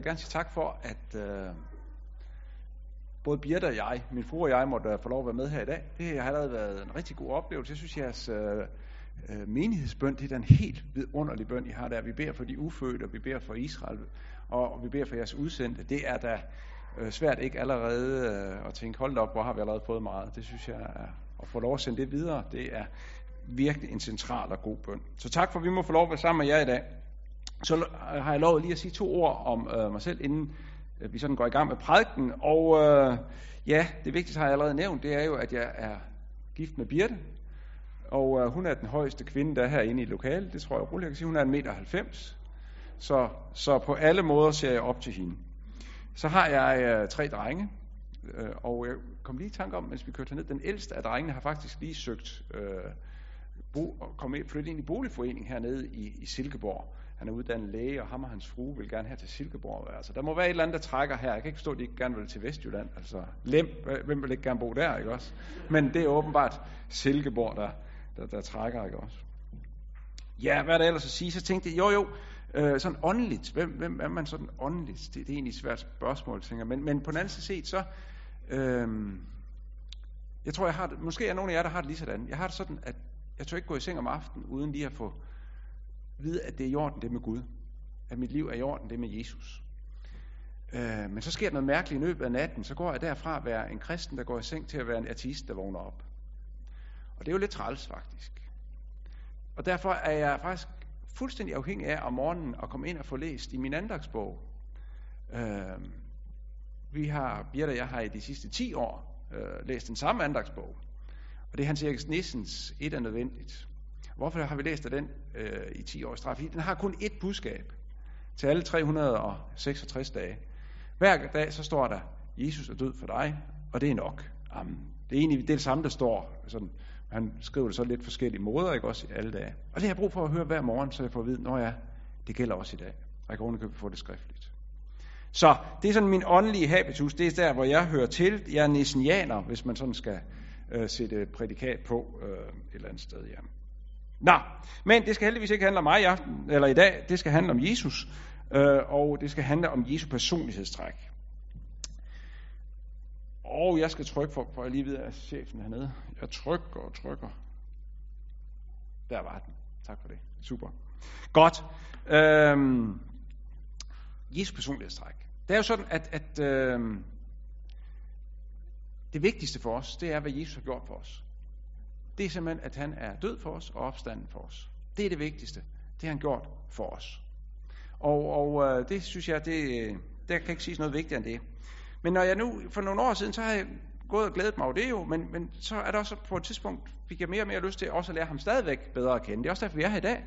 vil gerne sige tak for, at øh, både Birte og jeg, min fru og jeg, måtte øh, få lov at være med her i dag. Det har allerede været en rigtig god oplevelse. Jeg synes, jeres øh, øh, menighedsbøn, det er en helt vidunderlig bøn, I har der. Vi beder for de ufødte, og vi beder for Israel, og, og vi beder for jeres udsendte. Det er da øh, svært ikke allerede øh, at tænke, hold op, hvor har vi allerede fået meget. Det synes jeg er, at få lov at sende det videre, det er virkelig en central og god bøn. Så tak for, at vi må få lov at være sammen med jer i dag. Så øh, har jeg lovet lige at sige to ord om øh, mig selv, inden øh, vi sådan går i gang med prædiken. Og øh, ja, det vigtigste har jeg allerede nævnt, det er jo, at jeg er gift med Birte. Og øh, hun er den højeste kvinde, der er herinde i lokalet. Det tror jeg roligt, jeg kan sige. Hun er 1,90 meter. Så, så på alle måder ser jeg op til hende. Så har jeg øh, tre drenge. Øh, og jeg kom lige i tanke om, mens vi kørte ned, den ældste af drengene har faktisk lige søgt øh, bo, at komme ind, flytte ind i boligforening hernede i, i Silkeborg. Han er uddannet læge, og ham og hans frue vil gerne her til Silkeborg. Altså, der må være et eller andet, der trækker her. Jeg kan ikke forstå, at de ikke gerne vil til Vestjylland. Altså, Lem, hvem vil ikke gerne bo der, ikke også? Men det er åbenbart Silkeborg, der, der, der trækker, ikke også? Ja, hvad er der ellers at sige? Så tænkte jeg, jo jo, øh, sådan åndeligt. Hvem, hvem er man sådan åndeligt? Det, det er egentlig et svært spørgsmål, tænker jeg. Men, men på den anden side set, så... Øh, jeg tror, jeg har det, måske er nogle af jer, der har det lige sådan. Jeg har det sådan, at jeg tør ikke gå i seng om aftenen, uden lige at få vide, at det er i orden, det med Gud. At mit liv er i orden, det med Jesus. Øh, men så sker der noget mærkeligt i løbet af natten. Så går jeg derfra at være en kristen, der går i seng, til at være en artist, der vågner op. Og det er jo lidt træls, faktisk. Og derfor er jeg faktisk fuldstændig afhængig af om morgenen at komme ind og få læst i min andagsbog. Øh, vi har, Birte og jeg har i de sidste 10 år øh, læst den samme andagsbog. Og det er Hans Erik Nissens Et er nødvendigt. Hvorfor har vi læst af den øh, i 10 års straf? Den har kun ét budskab til alle 366 dage. Hver dag så står der, Jesus er død for dig, og det er nok. Amen. Det er egentlig det, er det samme, der står. Sådan, han skriver det så lidt forskellige måder, ikke også alle dage. Og det har jeg brug for at høre hver morgen, så jeg får at vide, når jeg, det gælder også i dag. Og jeg kan underkøbe få det skriftligt. Så det er sådan min åndelige habitus, det er der, hvor jeg hører til. Jeg er nissenianer, hvis man sådan skal øh, sætte prædikat på øh, et eller andet sted. Ja. Nå, men det skal heldigvis ikke handle om mig i aften, eller i dag. Det skal handle om Jesus, øh, og det skal handle om Jesu personlighedstræk. Og jeg skal trykke for, for jeg lige ved at chefen hernede. Jeg trykker og trykker. Der var den. Tak for det. Super. Godt. Øhm, Jesu personlighedstræk. Det er jo sådan, at, at øhm, det vigtigste for os, det er, hvad Jesus har gjort for os. Det er simpelthen, at han er død for os og opstanden for os. Det er det vigtigste. Det har han gjort for os. Og, og øh, det synes jeg, det, øh, der kan ikke siges noget vigtigere end det. Men når jeg nu, for nogle år siden, så har jeg gået og glædet mig over det jo, men, men så er der også på et tidspunkt, fik jeg mere og mere lyst til også at lære ham stadigvæk bedre at kende. Det er også derfor, vi er her i dag.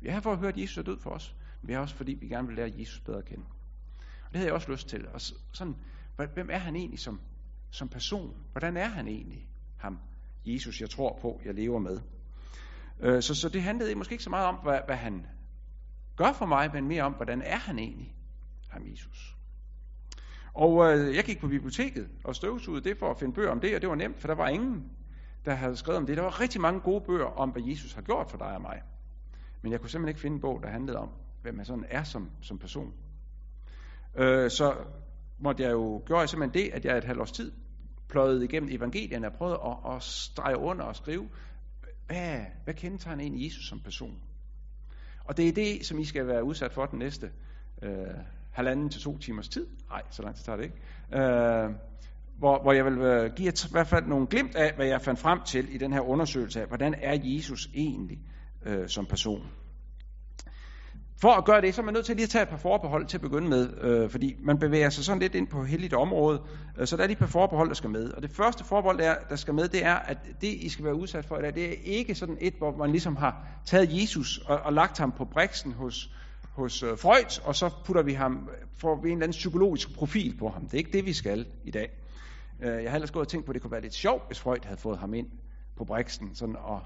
Vi er her for at høre, at Jesus er død for os. Men vi er også fordi, vi gerne vil lære Jesus bedre at kende. Og det havde jeg også lyst til. Og sådan, hvem er han egentlig som, som person? Hvordan er han egentlig, ham Jesus, jeg tror på, jeg lever med? Øh, så, så det handlede måske ikke så meget om, hvad, hvad han gør for mig, men mere om, hvordan er han egentlig, ham Jesus. Og øh, jeg gik på biblioteket og støvsugede det for at finde bøger om det, og det var nemt, for der var ingen, der havde skrevet om det. Der var rigtig mange gode bøger om, hvad Jesus har gjort for dig og mig. Men jeg kunne simpelthen ikke finde en bog, der handlede om, hvem man sådan er som, som person. Øh, så måtte jeg jo, gjorde jeg simpelthen det, at jeg et halvt års tid pløjet igennem evangelierne og prøvet at, at strege under og skrive, hvad, hvad kendetegner en Jesus som person? Og det er det, som I skal være udsat for den næste øh, halvanden til to timers tid. Nej, så lang tid tager det ikke. Øh, hvor, hvor jeg vil øh, give i hvert fald nogle glimt af, hvad jeg fandt frem til i den her undersøgelse af, hvordan er Jesus egentlig øh, som person. For at gøre det, så er man nødt til lige at tage et par forbehold til at begynde med, øh, fordi man bevæger sig sådan lidt ind på heldigt område, øh, så der er lige et par forbehold, der skal med. Og det første forbehold, der, der skal med, det er, at det, I skal være udsat for, det er ikke sådan et, hvor man ligesom har taget Jesus og, og lagt ham på briksen hos, hos øh, Freud, og så putter vi ham, får vi en eller anden psykologisk profil på ham. Det er ikke det, vi skal i dag. Øh, jeg har ellers gået og tænkt på, at det kunne være lidt sjovt, hvis Freud havde fået ham ind på briksen, sådan og,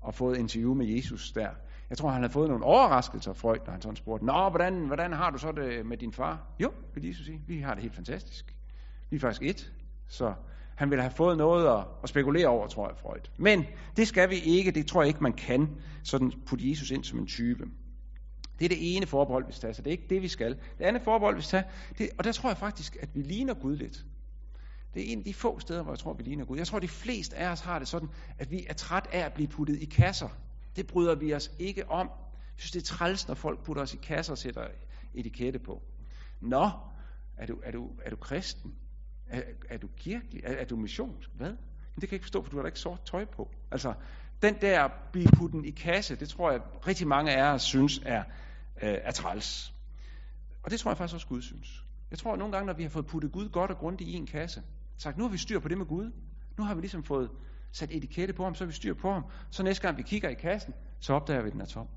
og fået interview med Jesus der. Jeg tror, han havde fået nogle overraskelser, Freud, når han sådan spurgte, Nå, hvordan, hvordan har du så det med din far? Jo, vil Jesus sige, vi har det helt fantastisk. Vi er faktisk et. Så han ville have fået noget at, at spekulere over, tror jeg, Freud. Men det skal vi ikke, det tror jeg ikke, man kan sådan putte Jesus ind som en type. Det er det ene forbehold, vi skal tage, så det er ikke det, vi skal. Det andet forbehold, vi skal tage, det, og der tror jeg faktisk, at vi ligner Gud lidt. Det er en af de få steder, hvor jeg tror, vi ligner Gud. Jeg tror, de fleste af os har det sådan, at vi er træt af at blive puttet i kasser. Det bryder vi os ikke om. Jeg synes, det er træls, når folk putter os i kasser og sætter etikette på. Nå, er du, er du, er du kristen? Er, er du kirkelig? Er, er du missionsk? Hvad? Men det kan jeg ikke forstå, for du har da ikke sort tøj på. Altså, den der blive puttet i kasse, det tror jeg rigtig mange af os synes er, øh, er træls. Og det tror jeg faktisk også Gud synes. Jeg tror at nogle gange, når vi har fået puttet Gud godt og grundigt i en kasse, sagt, nu har vi styr på det med Gud. Nu har vi ligesom fået sat etikette på ham, så vi styr på ham. Så næste gang vi kigger i kassen, så opdager vi, at den er tom.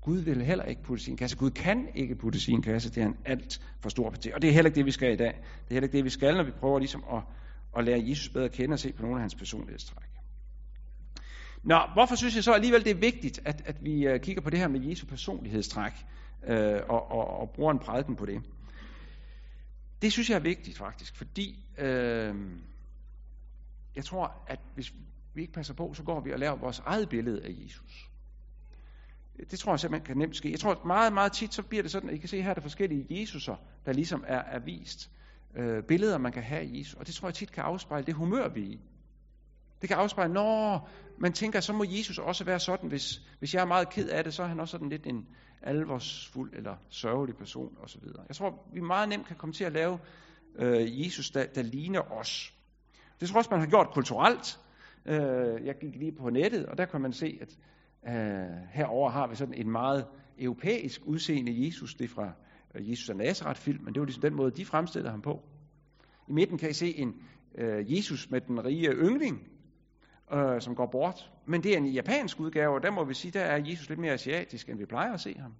Gud vil heller ikke putte sin kasse. Gud kan ikke putte sin kasse. Det er en alt for stor parti. Og det er heller ikke det, vi skal i dag. Det er heller ikke det, vi skal, når vi prøver ligesom at, at lære Jesus bedre at kende og se på nogle af hans personlighedstræk. Nå, hvorfor synes jeg så alligevel, det er vigtigt, at, at vi øh, kigger på det her med Jesu personlighedstræk øh, og, og, og bruger en prædiken på det? Det synes jeg er vigtigt faktisk, fordi øh, jeg tror, at hvis vi ikke passer på, så går vi og laver vores eget billede af Jesus. Det tror jeg simpelthen kan nemt ske. Jeg tror, at meget, meget tit, så bliver det sådan, at I kan se her, der forskellige Jesuser, der ligesom er, er vist. Øh, billeder, man kan have af Jesus. Og det tror jeg tit kan afspejle det humør, vi er i. Det kan afspejle, når man tænker, så må Jesus også være sådan, hvis, hvis jeg er meget ked af det, så er han også sådan lidt en alvorsfuld eller sørgelig person osv. Jeg tror, vi meget nemt kan komme til at lave øh, Jesus, der, der ligner os. Det tror jeg også, man har gjort kulturelt. Øh, jeg gik lige på nettet, og der kan man se, at øh, herover har vi sådan en meget europæisk udseende Jesus. Det er fra øh, Jesus af Nazareth-film, men det var ligesom den måde, de fremstillede ham på. I midten kan I se en øh, Jesus med den rige yngling, øh, som går bort. Men det er en japansk udgave, og der må vi sige, der er Jesus lidt mere asiatisk, end vi plejer at se ham.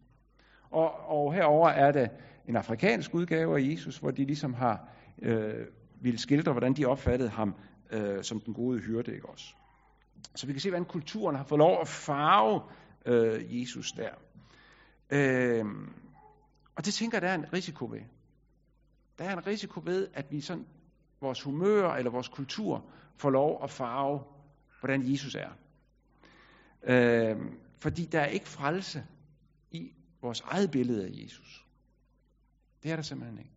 Og, og herover er det en afrikansk udgave af Jesus, hvor de ligesom har øh, ville skildre, hvordan de opfattede ham øh, som den gode hyrde, ikke også? Så vi kan se, hvordan kulturen har fået lov at farve øh, Jesus der. Øh, og det tænker jeg, der er en risiko ved. Der er en risiko ved, at vi sådan, vores humør eller vores kultur får lov at farve, hvordan Jesus er. Øh, fordi der er ikke frelse i vores eget billede af Jesus. Det er der simpelthen ikke.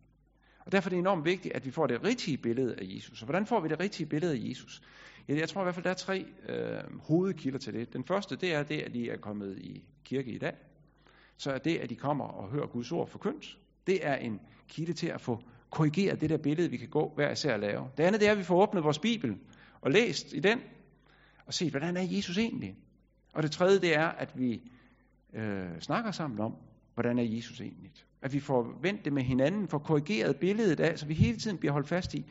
Og derfor er det enormt vigtigt, at vi får det rigtige billede af Jesus. Og hvordan får vi det rigtige billede af Jesus? Ja, jeg tror i hvert fald, der er tre øh, hovedkilder til det. Den første, det er det, at de er kommet i kirke i dag. Så er det, at de kommer og hører Guds ord forkyndt. Det er en kilde til at få korrigeret det der billede, vi kan gå hver især at lave. Det andet, det er, at vi får åbnet vores Bibel og læst i den, og set, hvordan er Jesus egentlig? Og det tredje, det er, at vi øh, snakker sammen om, hvordan er Jesus egentlig? At vi får vendt det med hinanden, får korrigeret billedet af, så vi hele tiden bliver holdt fast i,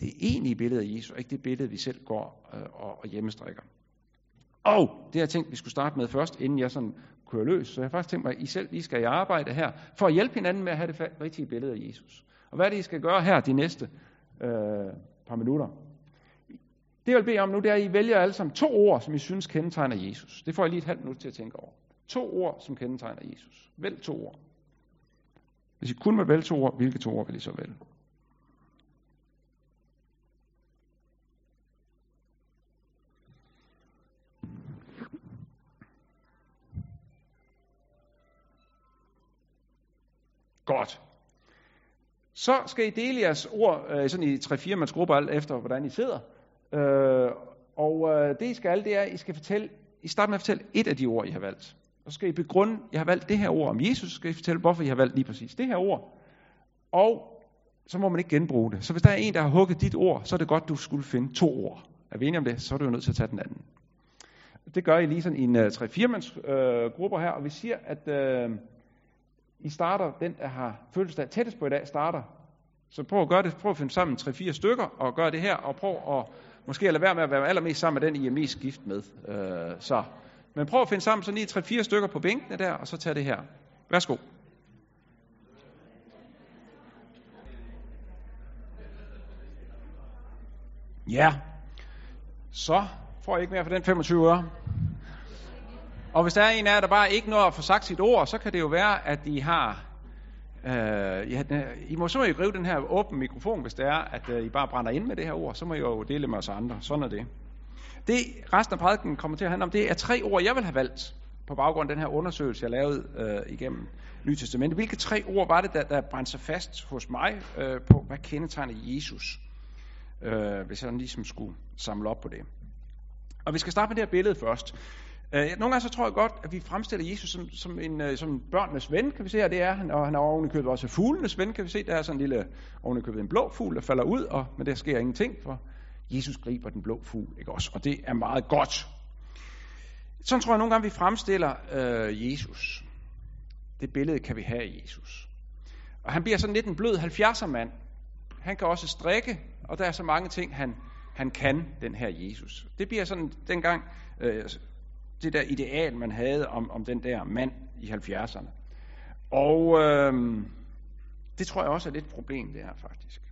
det egentlige billede af Jesus, og ikke det billede, vi selv går øh, og, og hjemmestrikker. Og det har jeg tænkt, vi skulle starte med først, inden jeg sådan kører løs. Så jeg har faktisk tænkt mig, at I selv lige skal i arbejde her, for at hjælpe hinanden med at have det rigtige billede af Jesus. Og hvad er det, I skal gøre her de næste øh, par minutter? Det jeg vil bede om nu, det er, at I vælger alle sammen to ord, som I synes kendetegner Jesus. Det får jeg lige et halvt minut til at tænke over. To ord, som kendetegner Jesus. Vælg to ord. Hvis I kun må vælge to ord, hvilke to ord vil I så vælge? Godt. Så skal I dele jeres ord øh, sådan i 3-4 mands grupper alt efter, hvordan I sidder. Øh, og øh, det I skal, det er, at I skal fortælle, I starter med at fortælle et af de ord, I har valgt. Så skal I begrunde, jeg har valgt det her ord om Jesus, så skal I fortælle, hvorfor jeg har valgt lige præcis det her ord. Og så må man ikke genbruge det. Så hvis der er en, der har hugget dit ord, så er det godt, du skulle finde to ord. Er vi enige om det, så er du jo nødt til at tage den anden. Det gør I lige sådan i en øh, uh, 3-4 mands uh, grupper øh, her, og vi siger, at uh, i starter, den der har fødselsdag tættest på i dag, starter. Så prøv at gøre det, prøv at finde sammen 3-4 stykker, og gør det her, og prøv at måske at lade være med at være allermest sammen med den, I er mest gift med. Uh, så. Men prøv at finde sammen sådan lige 3-4 stykker på bænkene der, og så tag det her. Værsgo. Ja, så får jeg ikke mere for den 25 øre. Og hvis der er en af jer, der bare ikke når at få sagt sit ord, så kan det jo være, at I har... Øh, ja, I må så jo gribe den her åben mikrofon, hvis det er, at øh, I bare brænder ind med det her ord. Så må I jo dele med os andre. Sådan er det. Det resten af prædiken kommer til at handle om, det er tre ord, jeg vil have valgt på baggrund af den her undersøgelse, jeg lavede øh, igennem Nye Testamentet. Hvilke tre ord var det, der, der brændte sig fast hos mig øh, på, hvad kendetegner Jesus? Øh, hvis jeg ligesom skulle samle op på det. Og vi skal starte med det her billede først. Øh, nogle gange så tror jeg godt, at vi fremstiller Jesus som, som en øh, som børnenes ven, kan vi se, og det er han, og han er ovenikøbet også fuglenes ven, kan vi se, der er sådan en lille, ovenikøbet en blå fugl, der falder ud, og, men der sker ingenting, for Jesus griber den blå fugl, ikke også? Og det er meget godt. Sådan tror jeg nogle gange, vi fremstiller øh, Jesus. Det billede kan vi have af Jesus. Og han bliver sådan lidt en blød 70'er mand. Han kan også strikke, og der er så mange ting, han, han kan, den her Jesus. Det bliver sådan dengang øh, det der ideal, man havde om, om den der mand i 70'erne. Og øh, det tror jeg også er lidt et problem, det her faktisk.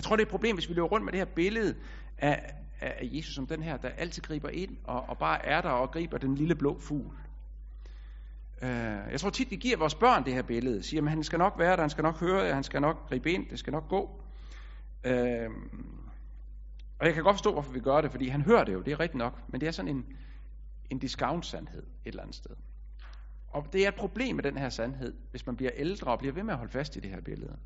Jeg tror, det er et problem, hvis vi løber rundt med det her billede af, af Jesus som den her, der altid griber ind og, og bare er der og griber den lille blå fugl. Uh, jeg tror tit, vi giver vores børn det her billede. Siger, at han skal nok være der, han skal nok høre det, han skal nok gribe ind, det skal nok gå. Uh, og jeg kan godt forstå, hvorfor vi gør det, fordi han hører det jo, det er rigtigt nok. Men det er sådan en, en discount-sandhed et eller andet sted. Og det er et problem med den her sandhed, hvis man bliver ældre og bliver ved med at holde fast i det her billede.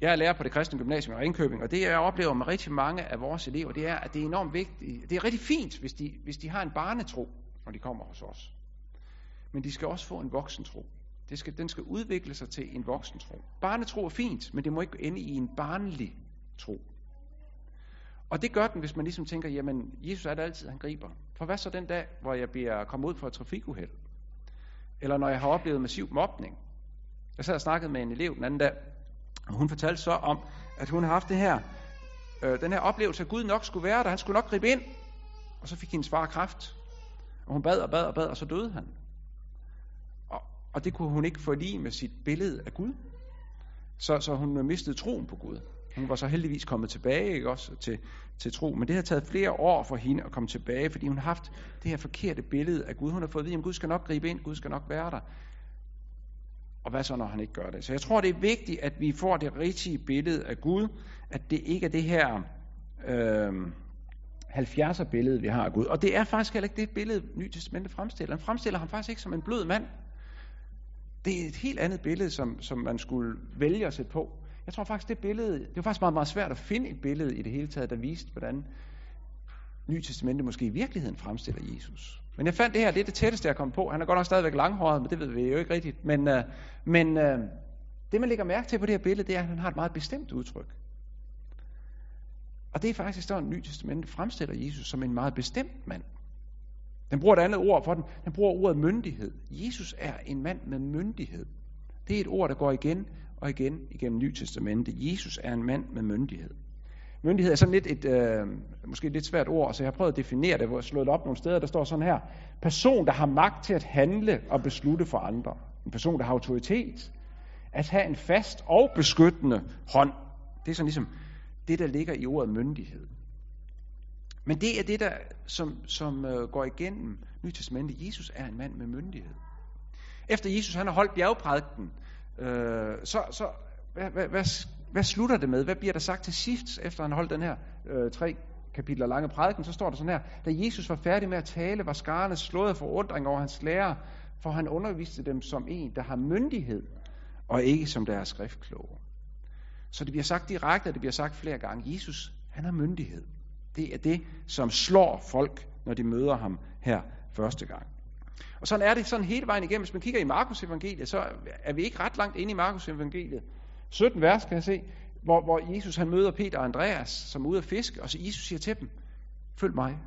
Jeg er lærer på det kristne gymnasium i Ringkøbing, og det jeg oplever med rigtig mange af vores elever, det er, at det er enormt vigtigt. Det er rigtig fint, hvis de, hvis de har en barnetro, når de kommer hos os. Men de skal også få en voksentro. Det skal, den skal udvikle sig til en voksentro. Barnetro er fint, men det må ikke ende i en barnlig tro. Og det gør den, hvis man ligesom tænker, jamen, Jesus er det altid, han griber. For hvad så den dag, hvor jeg bliver kommet ud for et trafikuheld? Eller når jeg har oplevet massiv mobning? Jeg sad og snakkede med en elev den anden dag, og hun fortalte så om, at hun har haft det her, øh, den her oplevelse, at Gud nok skulle være der, han skulle nok gribe ind. Og så fik hendes far kraft. Og hun bad og bad og bad, og så døde han. Og, og det kunne hun ikke få lige med sit billede af Gud. Så, så hun øh, mistede troen på Gud. Hun var så heldigvis kommet tilbage ikke også, til, til tro. Men det har taget flere år for hende at komme tilbage, fordi hun har haft det her forkerte billede af Gud. Hun har fået at vide, at Gud skal nok gribe ind, Gud skal nok være der. Og hvad så, når han ikke gør det? Så jeg tror, det er vigtigt, at vi får det rigtige billede af Gud, at det ikke er det her øh, 70'er billede, vi har af Gud. Og det er faktisk heller ikke det billede, Ny Testamentet fremstiller. Han fremstiller ham faktisk ikke som en blød mand. Det er et helt andet billede, som, som man skulle vælge at sætte på. Jeg tror faktisk, det billede, det var faktisk meget, meget svært at finde et billede i det hele taget, der viste, hvordan Ny Testamentet måske i virkeligheden fremstiller Jesus. Men jeg fandt det her, det er det tætteste, jeg kom på. Han er godt nok stadigvæk langhåret, men det ved vi jo ikke rigtigt. Men, øh, men øh, det, man lægger mærke til på det her billede, det er, at han har et meget bestemt udtryk. Og det er faktisk sådan, at Ny fremstiller Jesus som en meget bestemt mand. Den bruger et andet ord for den. Den bruger ordet myndighed. Jesus er en mand med myndighed. Det er et ord, der går igen og igen igennem Ny Testamentet. Jesus er en mand med myndighed. Myndighed er sådan lidt et, øh, måske et lidt svært ord, så jeg har prøvet at definere det, hvor jeg slået det op nogle steder, der står sådan her. Person, der har magt til at handle og beslutte for andre. En person, der har autoritet. At have en fast og beskyttende hånd. Det er sådan ligesom det, der ligger i ordet myndighed. Men det er det, der som, som øh, går igennem Nytestamentet. Jesus er en mand med myndighed. Efter Jesus han har holdt bjergprædiken, øh, så, så hvad, hvad, hvad, hvad slutter det med? Hvad bliver der sagt til sidst, efter han holdt den her øh, tre kapitler lange prædiken? Så står der sådan her, da Jesus var færdig med at tale, var skarne slået for forundring over hans lærer, for han underviste dem som en, der har myndighed, og ikke som der er skriftkloge. Så det bliver sagt direkte, og det bliver sagt flere gange. Jesus, han har myndighed. Det er det, som slår folk, når de møder ham her første gang. Og sådan er det sådan hele vejen igennem. Hvis man kigger i Markus evangeliet, så er vi ikke ret langt inde i Markus evangeliet. 17 vers kan jeg se, hvor, hvor Jesus han møder Peter og Andreas, som er ude at fiske, og så Jesus siger til dem, følg mig.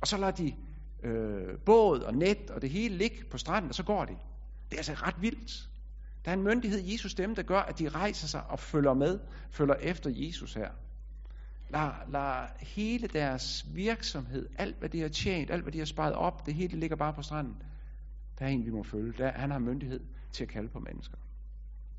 Og så lader de øh, båd og net og det hele ligge på stranden, og så går de. Det er altså ret vildt. Der er en myndighed i Jesus dem, der gør, at de rejser sig og følger med, følger efter Jesus her. Lad, lad hele deres virksomhed, alt hvad de har tjent, alt hvad de har sparet op, det hele ligger bare på stranden. Der er en, vi må følge. Der, han har myndighed til at kalde på mennesker.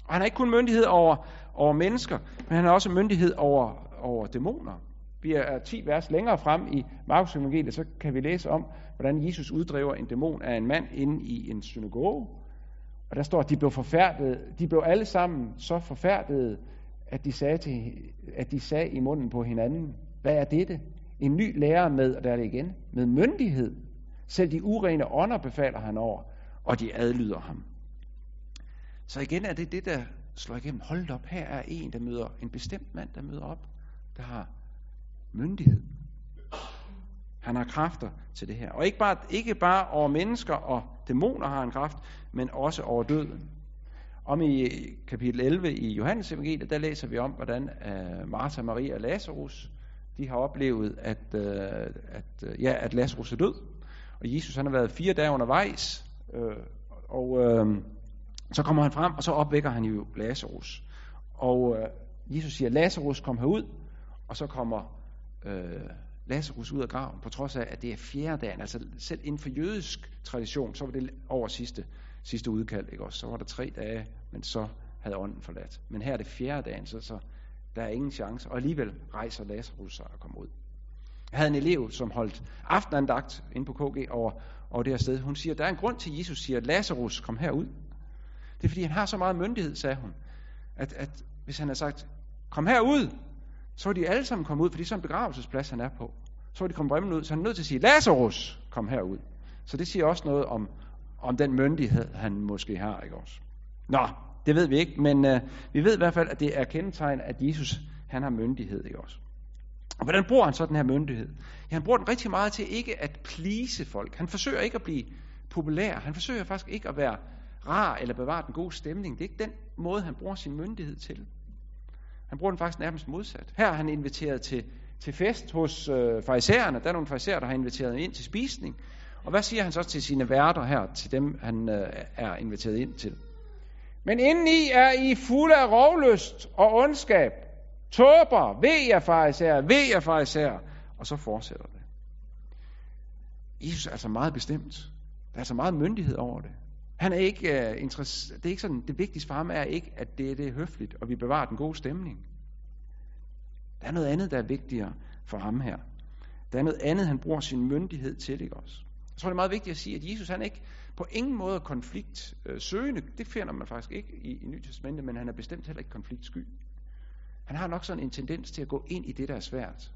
Og han har ikke kun myndighed over, over mennesker, men han har også myndighed over, over dæmoner. Vi er 10 vers længere frem i Markus evangeliet, så kan vi læse om, hvordan Jesus uddriver en dæmon af en mand inde i en synagoge. Og der står, at de blev forfærdet. De blev alle sammen så forfærdede, at de sagde, til, at de sagde i munden på hinanden, hvad er dette? En ny lærer med, og der er det igen, med myndighed, Selv de urene ånder befaler han over, og de adlyder ham. Så igen er det det, der slår igennem. Hold op, her er en, der møder en bestemt mand, der møder op, der har myndighed. Han har kræfter til det her. Og ikke bare, ikke bare over mennesker og dæmoner har han kraft, men også over døden. Om i kapitel 11 i Johannes evangeliet, der læser vi om, hvordan øh, Martha, Maria og Lazarus, de har oplevet, at, øh, at, øh, ja, at Lazarus er død. Og Jesus han har været fire dage undervejs, uh, og uh, så kommer han frem, og så opvækker han jo Lazarus. Og øh, Jesus siger, Lazarus kom herud, og så kommer øh, Lazarus ud af graven, på trods af, at det er fjerde dagen. Altså selv inden for jødisk tradition, så var det over sidste, sidste udkald. Ikke? Også, så var der tre dage, men så havde ånden forladt. Men her er det fjerde dagen, så, så der er ingen chance. Og alligevel rejser Lazarus sig og kommer ud. Jeg havde en elev, som holdt aftenandagt inde på KG over, over det her sted. Hun siger, der er en grund til, at Jesus siger, at Lazarus kom herud. Det er fordi, han har så meget myndighed, sagde hun, at, at hvis han havde sagt, kom herud, så var de alle sammen kommet ud, fordi det er sådan en begravelsesplads, han er på. Så var de kommet bremmen ud, så han er nødt til at sige, Lazarus, kom herud. Så det siger også noget om, om den myndighed, han måske har, ikke også? Nå, det ved vi ikke, men øh, vi ved i hvert fald, at det er kendetegn, at Jesus, han har myndighed, ikke også? Og hvordan bruger han så den her myndighed? Ja, han bruger den rigtig meget til ikke at plise folk. Han forsøger ikke at blive populær. Han forsøger faktisk ikke at være rar eller bevare den gode stemning. Det er ikke den måde, han bruger sin myndighed til. Han bruger den faktisk nærmest modsat. Her er han inviteret til, til fest hos øh, farisæerne. Der er nogle farisæer, der har inviteret ind til spisning. Og hvad siger han så til sine værter her, til dem han øh, er inviteret ind til? Men indeni er I fulde af rovlyst og ondskab. Tåber, ved jer farisæer, ved jer farisæer. Og så fortsætter det. Jesus er altså meget bestemt. Der er altså meget myndighed over det. Han er ikke øh, uh, interesseret. Det er ikke sådan, det vigtigste for ham er ikke, at det, det er høfligt, og vi bevarer den gode stemning. Der er noget andet, der er vigtigere for ham her. Der er noget andet, han bruger sin myndighed til, ikke også? Jeg tror, det er meget vigtigt at sige, at Jesus han er ikke på ingen måde konfliktsøgende. øh. Det finder man faktisk ikke i, i Nyt Testamentet, men han er bestemt heller ikke konfliktsky. Han har nok sådan en tendens til at gå ind i det, der er svært.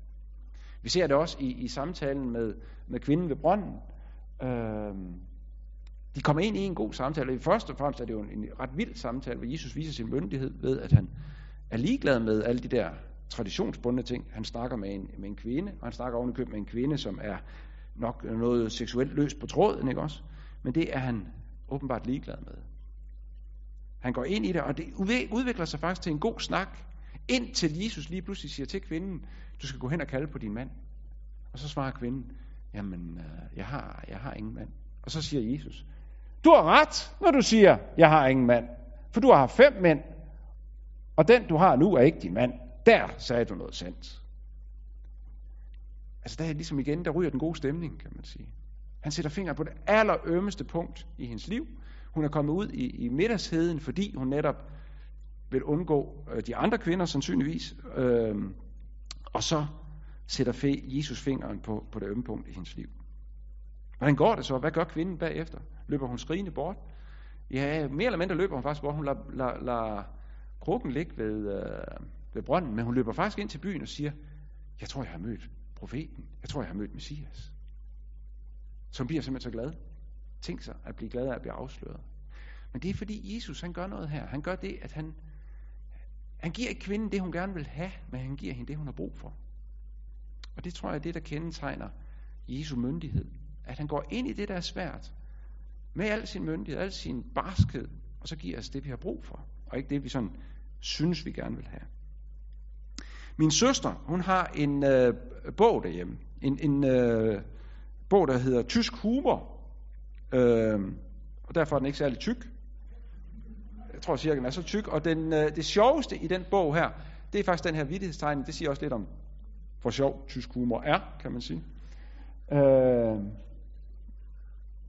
Vi ser det også i, i samtalen med, med kvinden ved brønden. Øh, de kommer ind i en god samtale, og først og fremmest er det jo en, en ret vild samtale, hvor Jesus viser sin myndighed ved, at han er ligeglad med alle de der traditionsbundne ting. Han snakker med en, med en kvinde, og han snakker ovenikøb med en kvinde, som er nok noget seksuelt løst på tråden, ikke også? Men det er han åbenbart ligeglad med. Han går ind i det, og det udvikler sig faktisk til en god snak, indtil Jesus lige pludselig siger til kvinden, du skal gå hen og kalde på din mand. Og så svarer kvinden, jamen, øh, jeg har, jeg har ingen mand. Og så siger Jesus, du har ret, når du siger, jeg har ingen mand. For du har fem mænd, og den du har nu er ikke din mand. Der sagde du noget sandt. Altså der er ligesom igen, der ryger den gode stemning, kan man sige. Han sætter fingeren på det allerømmeste punkt i hendes liv. Hun er kommet ud i, i middagsheden, fordi hun netop vil undgå øh, de andre kvinder sandsynligvis. Øh, og så sætter fe, Jesus fingeren på, på det ømme punkt i hendes liv. Hvordan går det så? Hvad gør kvinden bagefter? Løber hun skrigende bort? Ja, mere eller mindre løber hun faktisk bort. Hun lader, lader, lader krukken ligge ved, øh, ved brønden, men hun løber faktisk ind til byen og siger, jeg tror, jeg har mødt profeten. Jeg tror, jeg har mødt Messias. Som bliver simpelthen så glad. Tænk sig at blive glad af at blive afsløret. Men det er fordi Jesus, han gør noget her. Han gør det, at han, han giver ikke kvinden det, hun gerne vil have, men han giver hende det, hun har brug for. Og det tror jeg er det, der kendetegner Jesu myndighed. At han går ind i det, der er svært, med al sin myndighed, al sin barskhed, og så giver os det, vi har brug for, og ikke det, vi sådan synes, vi gerne vil have. Min søster, hun har en øh, bog derhjemme, en, en øh, bog, der hedder Tysk Humor, øh, og derfor er den ikke særlig tyk. Jeg tror cirka, den er så tyk, og den, øh, det sjoveste i den bog her, det er faktisk den her vidtighedstegning, det siger også lidt om, hvor sjov tysk humor er, kan man sige. Øh,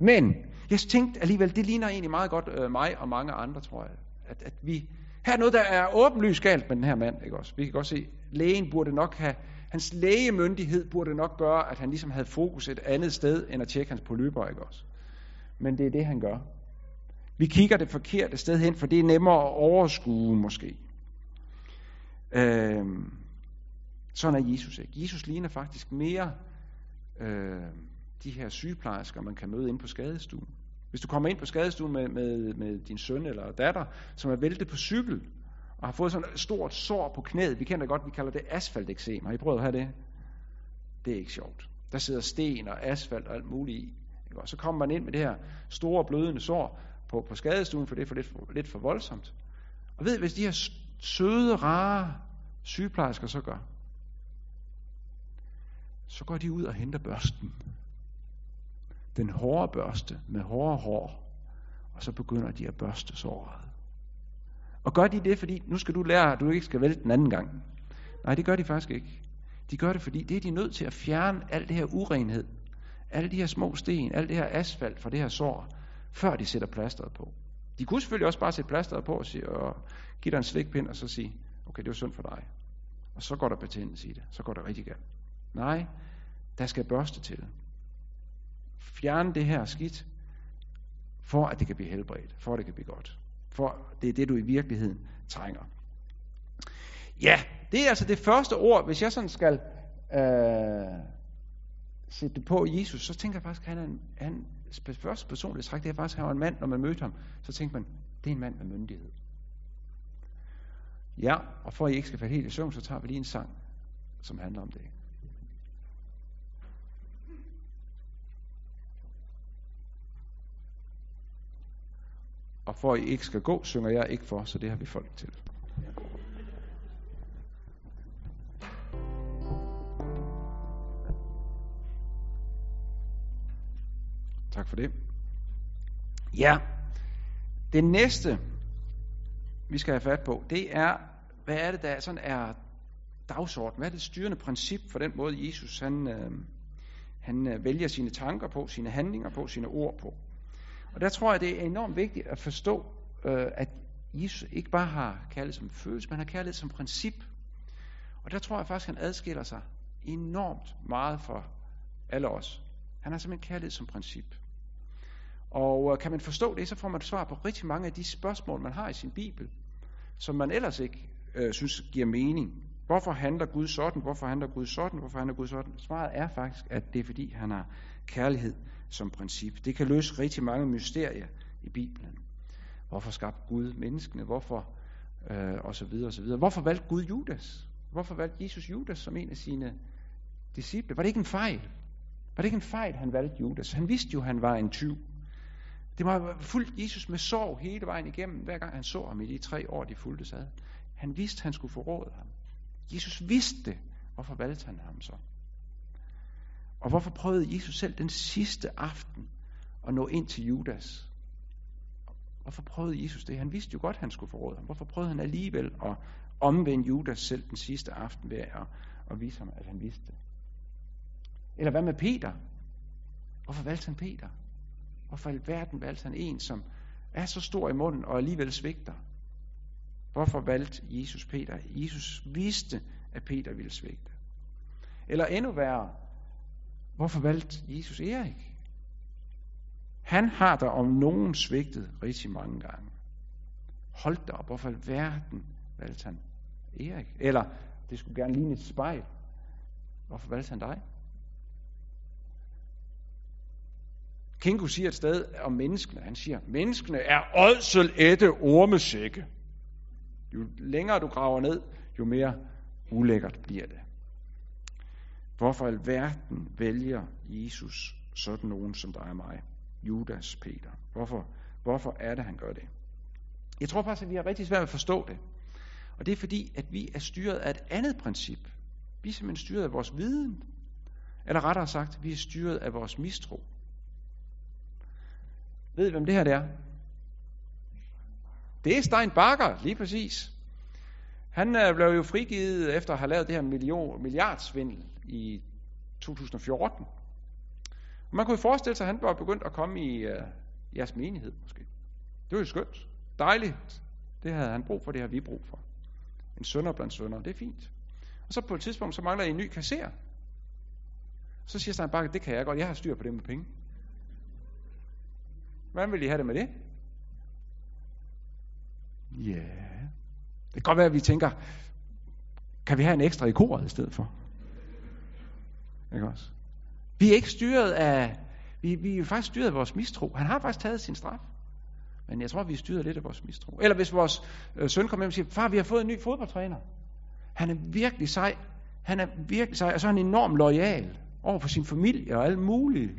men jeg tænkte alligevel, det ligner egentlig meget godt øh, mig og mange andre, tror jeg. At, at vi, her er noget, der er åbenlyst galt med den her mand. Ikke også? Vi kan godt se, lægen burde nok have, hans lægemyndighed burde nok gøre, at han ligesom havde fokus et andet sted, end at tjekke hans polyper. Ikke også? Men det er det, han gør. Vi kigger det forkerte sted hen, for det er nemmere at overskue måske. Øh, sådan er Jesus ikke. Jesus ligner faktisk mere øh, de her sygeplejersker, man kan møde inde på skadestuen. Hvis du kommer ind på skadestuen med, med, med din søn eller datter, som er væltet på cykel, og har fået sådan et stort sår på knæet, vi kender det godt, vi kalder det asfalteksem. Har I prøvet at have det? Det er ikke sjovt. Der sidder sten og asfalt og alt muligt i. Og så kommer man ind med det her store blødende sår på, på skadestuen, for det er for lidt, for lidt for voldsomt. Og ved, hvis de her søde, rare sygeplejersker så gør, så går de ud og henter børsten. Den hårde børste med hårde hår. Og så begynder de at børste såret. Og gør de det, fordi nu skal du lære, at du ikke skal vælte den anden gang. Nej, det gør de faktisk ikke. De gør det, fordi det er de nødt til at fjerne alt det her urenhed. Alle de her små sten, alt det her asfalt fra det her sår, før de sætter plasteret på. De kunne selvfølgelig også bare sætte plasteret på og, sige, og give dig en slikpind og så sige, okay, det var synd for dig. Og så går der betændelse i det. Så går det rigtig galt. Nej, der skal børste til. Fjerne det her skidt, for at det kan blive helbredt, for at det kan blive godt. For det er det, du i virkeligheden trænger. Ja, det er altså det første ord, hvis jeg sådan skal øh, sætte det på Jesus, så tænker jeg faktisk, at han er en, han, første personlige træk, det er faktisk, at han var en mand, når man mødte ham, så tænker man, det er en mand med myndighed. Ja, og for at I ikke skal falde helt i søvn, så tager vi lige en sang, som handler om det. Og for at I ikke skal gå, synger jeg ikke for, så det har vi folk til. Tak for det. Ja, det næste, vi skal have fat på, det er, hvad er det, der sådan er dagsorden? Hvad er det styrende princip for den måde, Jesus han, øh, han øh, vælger sine tanker på, sine handlinger på, sine ord på? Og der tror jeg, det er enormt vigtigt at forstå, øh, at Jesus ikke bare har kærlighed som følelse, men har kærlighed som princip. Og der tror jeg faktisk, han adskiller sig enormt meget fra alle os. Han har simpelthen kærlighed som princip. Og øh, kan man forstå det, så får man svar på rigtig mange af de spørgsmål, man har i sin bibel, som man ellers ikke øh, synes giver mening. Hvorfor handler Gud sådan? Hvorfor handler Gud sådan? Hvorfor handler Gud sådan? Svaret er faktisk, at det er fordi, han har kærlighed som princip. Det kan løse rigtig mange mysterier i Bibelen. Hvorfor skabte Gud menneskene? Hvorfor? Øh, og så videre, og så videre. Hvorfor valgte Gud Judas? Hvorfor valgte Jesus Judas som en af sine disciple? Var det ikke en fejl? Var det ikke en fejl, han valgte Judas? Han vidste jo, at han var en tyv. Det var fuldt Jesus med sorg hele vejen igennem, hver gang han så ham i de tre år, de fulgte sad. Han vidste, han skulle forråde ham. Jesus vidste det. Hvorfor valgte han ham så? Og hvorfor prøvede Jesus selv den sidste aften at nå ind til Judas? Hvorfor prøvede Jesus det? Han vidste jo godt, at han skulle forråde ham. Hvorfor prøvede han alligevel at omvende Judas selv den sidste aften ved at, at vise ham, at han vidste det? Eller hvad med Peter? Hvorfor valgte han Peter? Hvorfor i verden valgte han en, som er så stor i munden og alligevel svigter? Hvorfor valgte Jesus Peter? Jesus vidste, at Peter ville svigte. Eller endnu værre, hvorfor valgte Jesus Erik? Han har der om nogen svigtet rigtig mange gange. Hold da op, hvorfor i verden valgte han Erik? Eller, det skulle gerne ligne et spejl. Hvorfor valgte han dig? Kinko siger et sted om menneskene, han siger, menneskene er ådsel ætte ormesække. Jo længere du graver ned, jo mere ulækkert bliver det. Hvorfor alverden vælger Jesus sådan nogen som dig og mig? Judas Peter. Hvorfor, hvorfor er det, han gør det? Jeg tror faktisk, at vi har rigtig svært ved at forstå det. Og det er fordi, at vi er styret af et andet princip. Vi er simpelthen styret af vores viden. Eller rettere sagt, vi er styret af vores mistro. Ved I, hvem det her det er? Det er Stein Bakker, lige præcis. Han øh, blev jo frigivet efter at have lavet det her million, milliardsvindel i 2014. Og man kunne jo forestille sig, at han var begyndt at komme i øh, jeres menighed måske. Det var jo skønt. Dejligt. Det havde han brug for, det har vi brug for. En sønder blandt sønder, det er fint. Og så på et tidspunkt, så mangler I en ny kasser. Så siger Stein bare, det kan jeg godt, jeg har styr på det med penge. Hvordan vil I have det med det? Ja. Yeah. Det kan godt være, at vi tænker, kan vi have en ekstra i koret i stedet for? Ikke også? Vi er ikke styret af, vi, vi er faktisk styret af vores mistro. Han har faktisk taget sin straf. Men jeg tror, vi er styret lidt af vores mistro. Eller hvis vores øh, søn kommer hjem og siger, far, vi har fået en ny fodboldtræner. Han er virkelig sej. Han er virkelig sej, og så er han enormt lojal over for sin familie og alle mulige.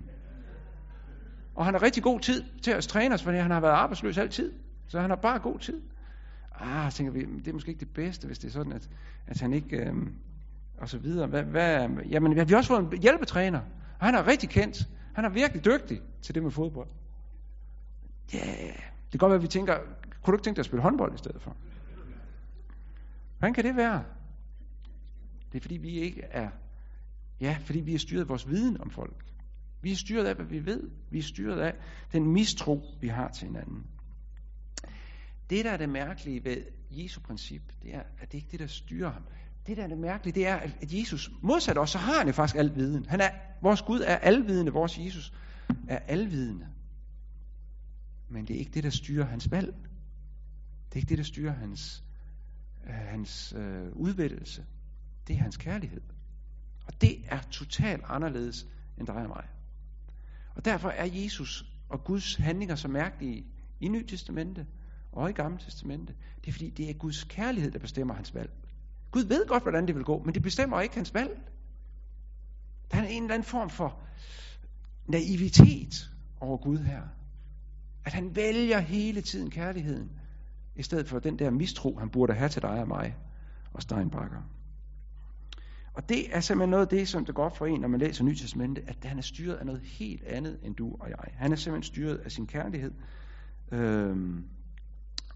Og han har rigtig god tid til at træne os, fordi han har været arbejdsløs altid. Så han har bare god tid. Ah, tænker vi, det er måske ikke det bedste, hvis det er sådan, at, at han ikke... Øh, og så videre. Hvad, hvad, jamen, vi har også fået en hjælpetræner, og han er rigtig kendt. Han er virkelig dygtig til det med fodbold. Ja, yeah. det kan godt være, at vi tænker, kunne du ikke tænke dig at spille håndbold i stedet for? Hvordan kan det være? Det er fordi vi ikke er, ja, fordi vi er styret af vores viden om folk. Vi er styret af, hvad vi ved. Vi er styret af den mistro, vi har til hinanden. Det, der er det mærkelige ved Jesu princip, det er, at det ikke er det, der styrer ham. Det, der er det mærkelige, det er, at Jesus modsat os, så har han jo faktisk al viden. Han er, vores Gud er alvidende, vores Jesus er alvidende. Men det er ikke det, der styrer hans valg. Det er ikke det, der styrer hans, øh, hans øh, udvælgelse. Det er hans kærlighed. Og det er totalt anderledes end dig og mig. Og derfor er Jesus og Guds handlinger så mærkelige i Nyt Testamentet, og i Gamle Testamente. Det er fordi, det er Guds kærlighed, der bestemmer hans valg. Gud ved godt, hvordan det vil gå, men det bestemmer ikke hans valg. Der er en eller anden form for naivitet over Gud her. At han vælger hele tiden kærligheden, i stedet for den der mistro, han burde have til dig og mig og Steinbacher. Og det er simpelthen noget af det, som det går op for en, når man læser Nyt Testamente, at han er styret af noget helt andet end du og jeg. Han er simpelthen styret af sin kærlighed. Øhm,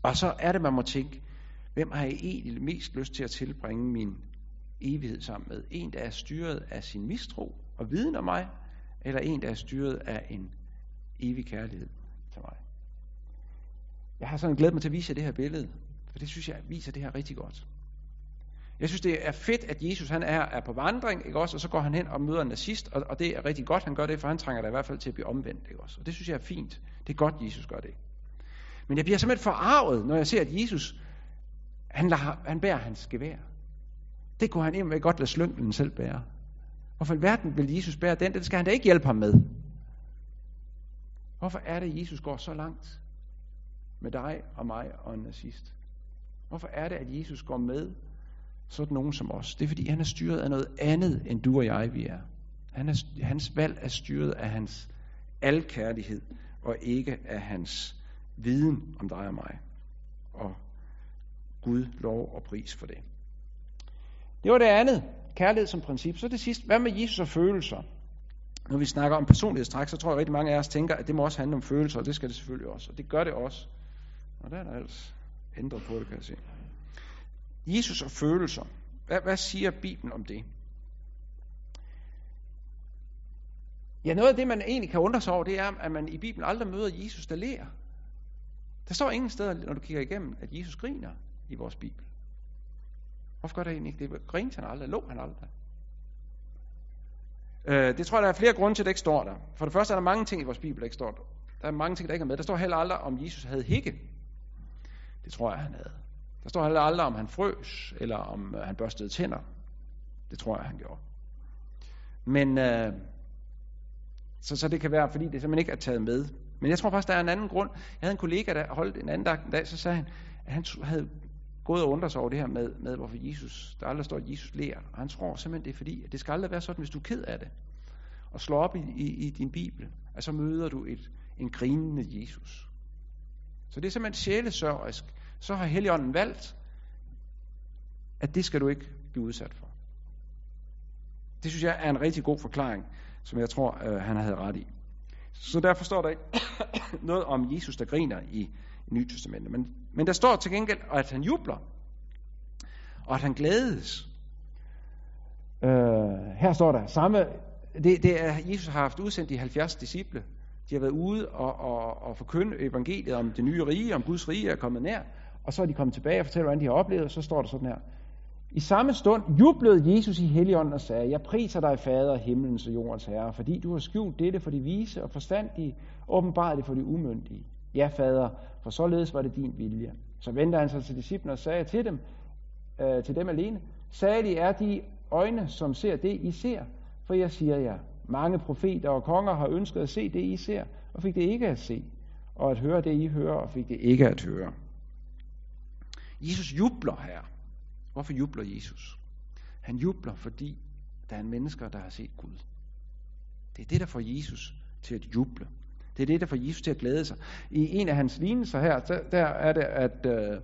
og så er det, man må tænke, hvem har jeg egentlig mest lyst til at tilbringe min evighed sammen med? En, der er styret af sin mistro og viden om mig, eller en, der er styret af en evig kærlighed til mig? Jeg har sådan glædet mig til at vise jer det her billede, for det synes jeg viser det her rigtig godt. Jeg synes, det er fedt, at Jesus han er, er på vandring, ikke også? og så går han hen og møder en nazist, og, og det er rigtig godt, han gør det, for han trænger da i hvert fald til at blive omvendt. Ikke også? Og det synes jeg er fint. Det er godt, Jesus gør det. Men jeg bliver simpelthen forarvet, når jeg ser, at Jesus, han, lader, han bærer hans gevær. Det kunne han egentlig godt lade slynglen selv bære. Hvorfor i verden vil Jesus bære den? Det skal han da ikke hjælpe ham med. Hvorfor er det, at Jesus går så langt med dig og mig og en nazist? Hvorfor er det, at Jesus går med sådan nogen som os? Det er, fordi han er styret af noget andet, end du og jeg vi er. Han er hans valg er styret af hans alkærlighed, og ikke af hans viden om dig og mig. Og Gud lov og pris for det. Det var det andet. Kærlighed som princip. Så det sidste. Hvad med Jesus og følelser? Når vi snakker om personlighedstræk, så tror jeg at rigtig mange af os tænker, at det må også handle om følelser, og det skal det selvfølgelig også. Og det gør det også. Og der er der ellers ændret på det, kan jeg se. Jesus og følelser. Hvad, hvad siger Bibelen om det? Ja, noget af det, man egentlig kan undre sig over, det er, at man i Bibelen aldrig møder Jesus, der lærer. Der står ingen steder, når du kigger igennem, at Jesus griner i vores Bibel. Hvorfor gør det egentlig ikke det? Grinte han aldrig? Lå han aldrig? Øh, det tror jeg, der er flere grunde til, at det ikke står der. For det første er der mange ting i vores Bibel, der ikke står der. Der er mange ting, der ikke er med. Der står heller aldrig, om Jesus havde hikke. Det tror jeg, han havde. Der står heller aldrig, om han frøs, eller om øh, han børstede tænder. Det tror jeg, han gjorde. Men, øh, så, så det kan være, fordi det simpelthen ikke er taget med. Men jeg tror faktisk, der er en anden grund. Jeg havde en kollega, der holdt en anden dag, en dag så sagde han, at han havde gået og undret sig over det her med, med hvorfor Jesus, der aldrig står, at Jesus lærer. Og han tror simpelthen, det er fordi, at det skal aldrig være sådan, hvis du er ked af det, og slår op i, i, i din bibel, at så møder du et, en grinende Jesus. Så det er simpelthen sjælesørgisk. Så har Helligånden valgt, at det skal du ikke blive udsat for. Det synes jeg er en rigtig god forklaring, som jeg tror, øh, han havde ret i. Så derfor står der ikke noget om Jesus, der griner i, Nyt Nye Testamentet. Men, men der står til gengæld, at han jubler, og at han glædes. Øh, her står der, samme, det, det er, Jesus har haft udsendt de 70 disciple. De har været ude og, og, og forkynde evangeliet om det nye rige, om Guds rige er kommet nær. Og så er de kommet tilbage og fortæller, hvordan de har oplevet, og så står der sådan her. I samme stund jublede Jesus i Helligånden og sagde, Jeg priser dig, Fader, himlens og jordens herre, fordi du har skjult dette for de vise og forstandige, åbenbart det for de umyndige. Ja, Fader, for således var det din vilje. Så vendte han sig til disciplene og sagde til dem, øh, til dem alene, Salige er de øjne, som ser det, I ser, for jeg siger jer, Mange profeter og konger har ønsket at se det, I ser, og fik det ikke at se, og at høre det, I hører, og fik det ikke at høre. Jesus jubler her. Hvorfor jubler Jesus? Han jubler, fordi der er mennesker, der har set Gud. Det er det, der får Jesus til at juble. Det er det, der får Jesus til at glæde sig. I en af hans lignelser her, der, der er det, at øh,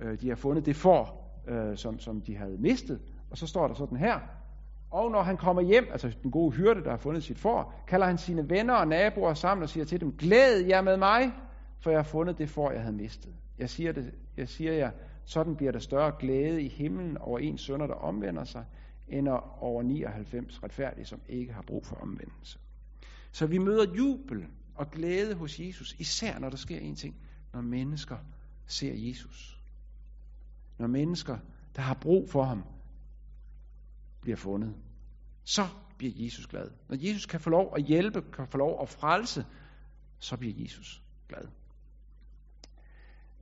øh, de har fundet det får, øh, som, som de havde mistet. Og så står der sådan her. Og når han kommer hjem, altså den gode hyrde, der har fundet sit får, kalder han sine venner og naboer sammen og siger til dem, glæd jer med mig, for jeg har fundet det får, jeg havde mistet. Jeg siger, det, jeg siger jer, sådan bliver der større glæde i himlen over en sønder, der omvender sig, end over 99 retfærdige, som ikke har brug for omvendelse. Så vi møder jubel og glæde hos Jesus, især når der sker en ting, når mennesker ser Jesus. Når mennesker, der har brug for ham, bliver fundet. Så bliver Jesus glad. Når Jesus kan få lov at hjælpe, kan få lov at frelse, så bliver Jesus glad.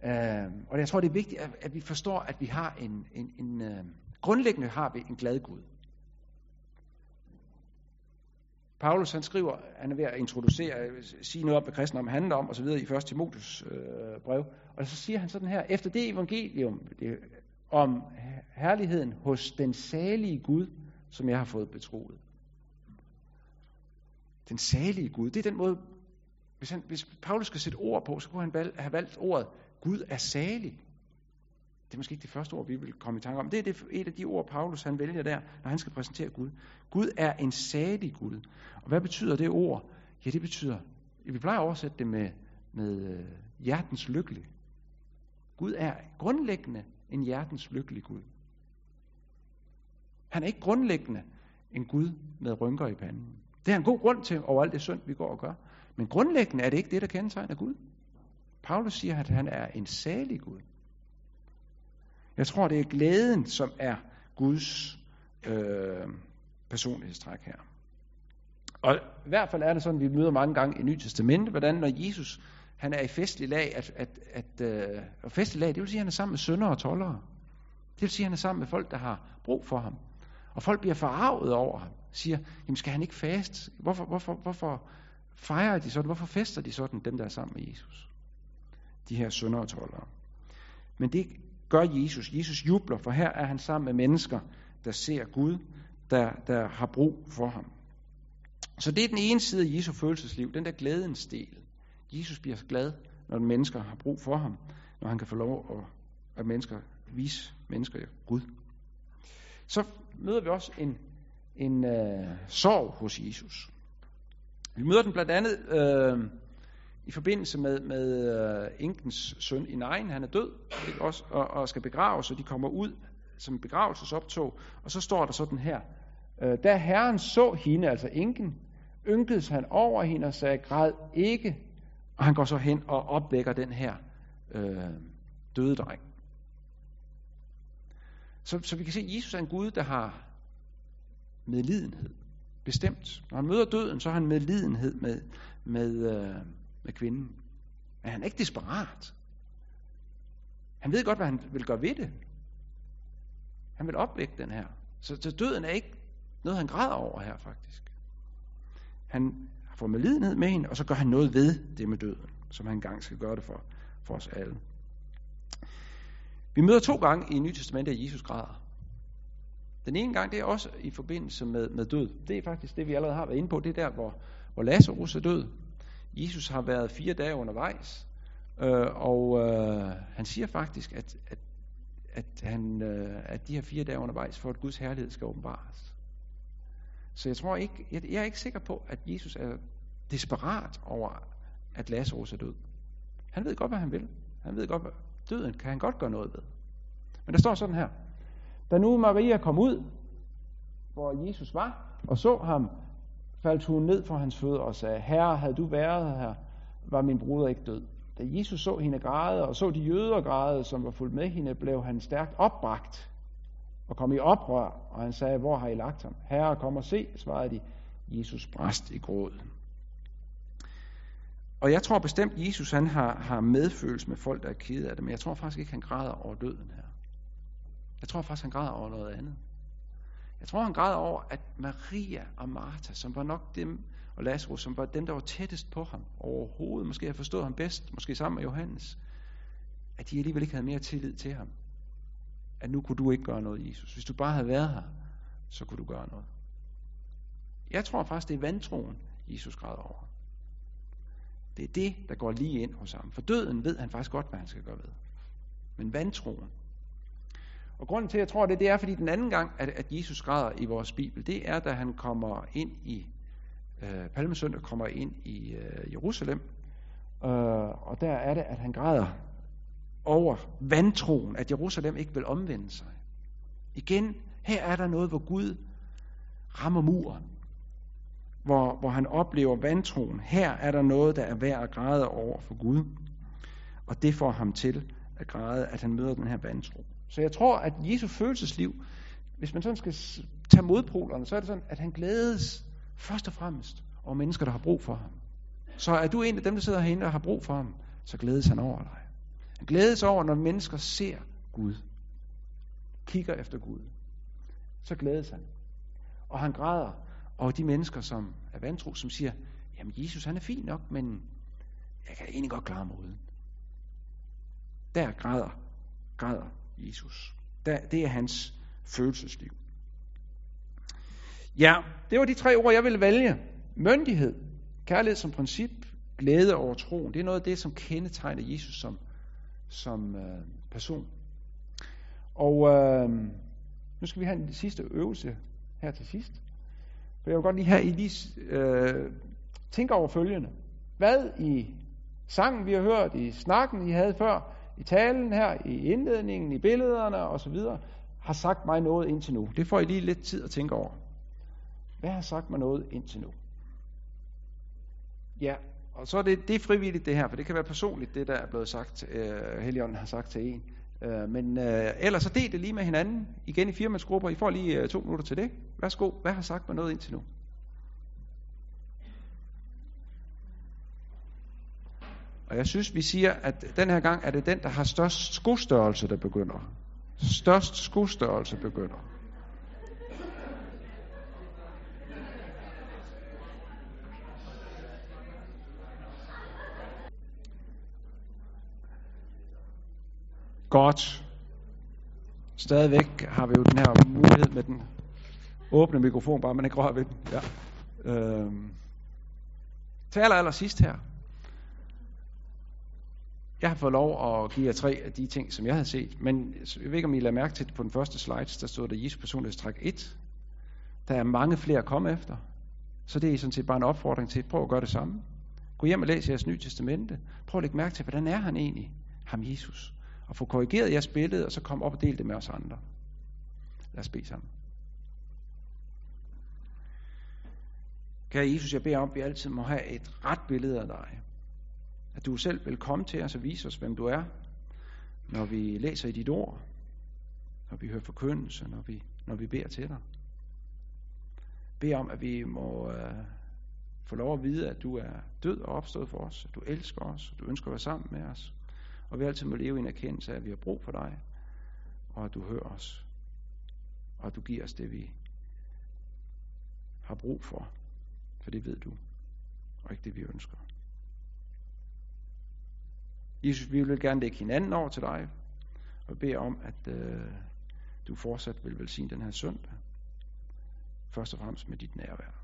Øh, og jeg tror, det er vigtigt, at, at vi forstår, at vi har en, en, en øh, grundlæggende har vi en glad Gud. Paulus han skriver, han er ved at introducere, øh, sige noget om, hvad kristendom handler om, og så videre i 1. Timotheus øh, brev. Og så siger han sådan her, efter det evangelium det, om herligheden hos den salige Gud, som jeg har fået betroet. Den salige Gud, det er den måde, hvis, han, hvis Paulus skal sætte ord på, så kunne han valg, have valgt ordet, Gud er salig. Det er måske ikke det første ord, vi vil komme i tanke om. Det er det, et af de ord, Paulus han vælger der, når han skal præsentere Gud. Gud er en salig Gud. Og hvad betyder det ord? Ja, det betyder, vi plejer at oversætte det med, med øh, hjertens lykkelig. Gud er grundlæggende en hjertens lykkelig Gud. Han er ikke grundlæggende en Gud med rynker i panden. Det er en god grund til over alt det synd, vi går og gør. Men grundlæggende er det ikke det, der kendetegner Gud. Paulus siger, at han er en salig Gud. Jeg tror, det er glæden, som er Guds øh, personlighedstræk her. Og i hvert fald er det sådan, vi møder mange gange i Nyt Testament, hvordan når Jesus han er i festlig lag, at, at, at øh, og festlig lag, det vil sige, at han er sammen med sønder og tollere. Det vil sige, at han er sammen med folk, der har brug for ham. Og folk bliver forarvet over ham. Siger, jamen skal han ikke faste? Hvorfor, hvorfor, hvorfor fejrer de sådan? Hvorfor fester de sådan, dem der er sammen med Jesus? De her sønder og tollere. Men det gør Jesus. Jesus jubler, for her er han sammen med mennesker, der ser Gud, der, der har brug for ham. Så det er den ene side af Jesu følelsesliv, den der glædens del. Jesus bliver glad, når mennesker har brug for ham, når han kan få lov at, at mennesker, vise mennesker Gud. Så møder vi også en, en øh, sorg hos Jesus. Vi møder den blandt andet øh, i forbindelse med, med uh, enkens søn i Nejen. Han er død ikke? Også, og, og skal begraves, og de kommer ud som begravelsesoptog. Og så står der sådan her. Uh, da Herren så hende, altså enken, ynkedes han over hende og sagde, græd ikke. Og han går så hen og opvækker den her øh, døde dreng. Så, så vi kan se, at Jesus er en Gud, der har medlidenhed. Bestemt. Når han møder døden, så har han medlidenhed med, med, øh, med kvinden. Men han er ikke desperat. Han ved godt, hvad han vil gøre ved det. Han vil opvække den her. Så, så døden er ikke noget, han græder over her, faktisk. Han får medlidenhed med hende, og så gør han noget ved det med døden, som han engang skal gøre det for, for os alle. Vi møder to gange i Nye Testamentet, at Jesus græder. Den ene gang, det er også i forbindelse med, med død. Det er faktisk det, vi allerede har været inde på. Det er der, hvor, hvor Lazarus er død. Jesus har været fire dage undervejs, øh, og øh, han siger faktisk, at, at, at, han, øh, at de her fire dage undervejs, for at Guds herlighed skal åbenbares. Så jeg tror ikke, jeg, jeg er ikke sikker på, at Jesus er desperat over, at Lazarus er død. Han ved godt, hvad han vil. Han ved godt, hvad døden kan han godt gøre noget ved. Men der står sådan her. Da nu Maria kom ud, hvor Jesus var, og så ham, faldt hun ned for hans fødder og sagde, Herre, havde du været her, var min bruder ikke død. Da Jesus så hende græde, og så de jøder græde, som var fuldt med hende, blev han stærkt opbragt og kom i oprør, og han sagde, hvor har I lagt ham? Herre, kom og se, svarede de. Jesus bræst i gråd. Og jeg tror bestemt, Jesus han har, har medfølelse med folk, der er kede af det, men jeg tror faktisk ikke, han græder over døden her. Jeg tror faktisk, han græder over noget andet. Jeg tror, han græder over, at Maria og Martha, som var nok dem, og Lazarus, som var dem, der var tættest på ham overhovedet, måske har forstået ham bedst, måske sammen med Johannes, at de alligevel ikke havde mere tillid til ham. At nu kunne du ikke gøre noget, Jesus. Hvis du bare havde været her, så kunne du gøre noget. Jeg tror faktisk, det er vantroen, Jesus græder over. Det er det, der går lige ind hos ham. For døden ved han faktisk godt, hvad han skal gøre ved. Men vantroen. Og grunden til, at jeg tror det, det er, fordi den anden gang, at, at Jesus græder i vores Bibel, det er, da han kommer ind i øh, Palmesøndag, kommer ind i øh, Jerusalem. Øh, og der er det, at han græder over vantroen, at Jerusalem ikke vil omvende sig. Igen, her er der noget, hvor Gud rammer muren hvor, hvor han oplever vantroen. Her er der noget, der er værd at græde over for Gud. Og det får ham til at græde, at han møder den her vantro. Så jeg tror, at Jesu følelsesliv, hvis man sådan skal tage modpolerne, så er det sådan, at han glædes først og fremmest over mennesker, der har brug for ham. Så er du en af dem, der sidder herinde og har brug for ham, så glædes han over dig. Han glædes over, når mennesker ser Gud. Kigger efter Gud. Så glædes han. Og han græder over de mennesker, som er vantro, som siger, jamen Jesus han er fin nok, men jeg kan egentlig godt klare mig uden. Der græder, græder Jesus. Det er hans følelsesliv. Ja, det var de tre ord, jeg ville vælge. Myndighed, kærlighed som princip, glæde over troen. Det er noget af det, som kendetegner Jesus som, som øh, person. Og øh, nu skal vi have en sidste øvelse her til sidst. For jeg vil godt lige have, I lige øh, tænker over følgende. Hvad i sangen, vi har hørt, i snakken, I havde før, i talen her, i indledningen, i billederne osv., har sagt mig noget indtil nu. Det får I lige lidt tid at tænke over. Hvad har sagt mig noget indtil nu? Ja, og så er det, det er frivilligt det her, for det kan være personligt, det der er blevet sagt, øh, Helion har sagt til en. Øh, men øh, ellers så del det lige med hinanden, igen i firmandsgrupper. I får lige øh, to minutter til det. Værsgo, hvad har sagt mig noget indtil nu? Og jeg synes, vi siger, at den her gang er det den, der har størst skostørrelse, der begynder. Størst skostørrelse begynder. Godt. Stadigvæk har vi jo den her mulighed med den åbne mikrofon, bare man ikke rører ved den. Ja. Øhm. Til aller, aller sidst her. Jeg har fået lov at give jer tre af de ting, som jeg havde set, men jeg ved ikke, om I lader mærke til det på den første slide, der stod der Jesu personlighedstræk 1. Der er mange flere at komme efter. Så det er sådan set bare en opfordring til, prøv at gøre det samme. Gå hjem og læs jeres nye testamente. Prøv at lægge mærke til, hvordan er han egentlig, ham Jesus og få korrigeret jeres billede, og så kom op og del det med os andre. Lad os bede sammen. Kære Jesus, jeg beder om, at vi altid må have et ret billede af dig. At du selv vil komme til os og vise os, hvem du er, når vi læser i dit ord, når vi hører forkyndelse, når vi, når vi beder til dig. Bed om, at vi må øh, få lov at vide, at du er død og opstået for os, at du elsker os, at du ønsker at være sammen med os, og vi altid må leve i en erkendelse af, at vi har brug for dig, og at du hører os, og at du giver os det, vi har brug for. For det ved du, og ikke det, vi ønsker. Jesus, vi vil gerne lægge hinanden over til dig, og bede om, at øh, du fortsat vil velsigne den her søndag. Først og fremmest med dit nærvær.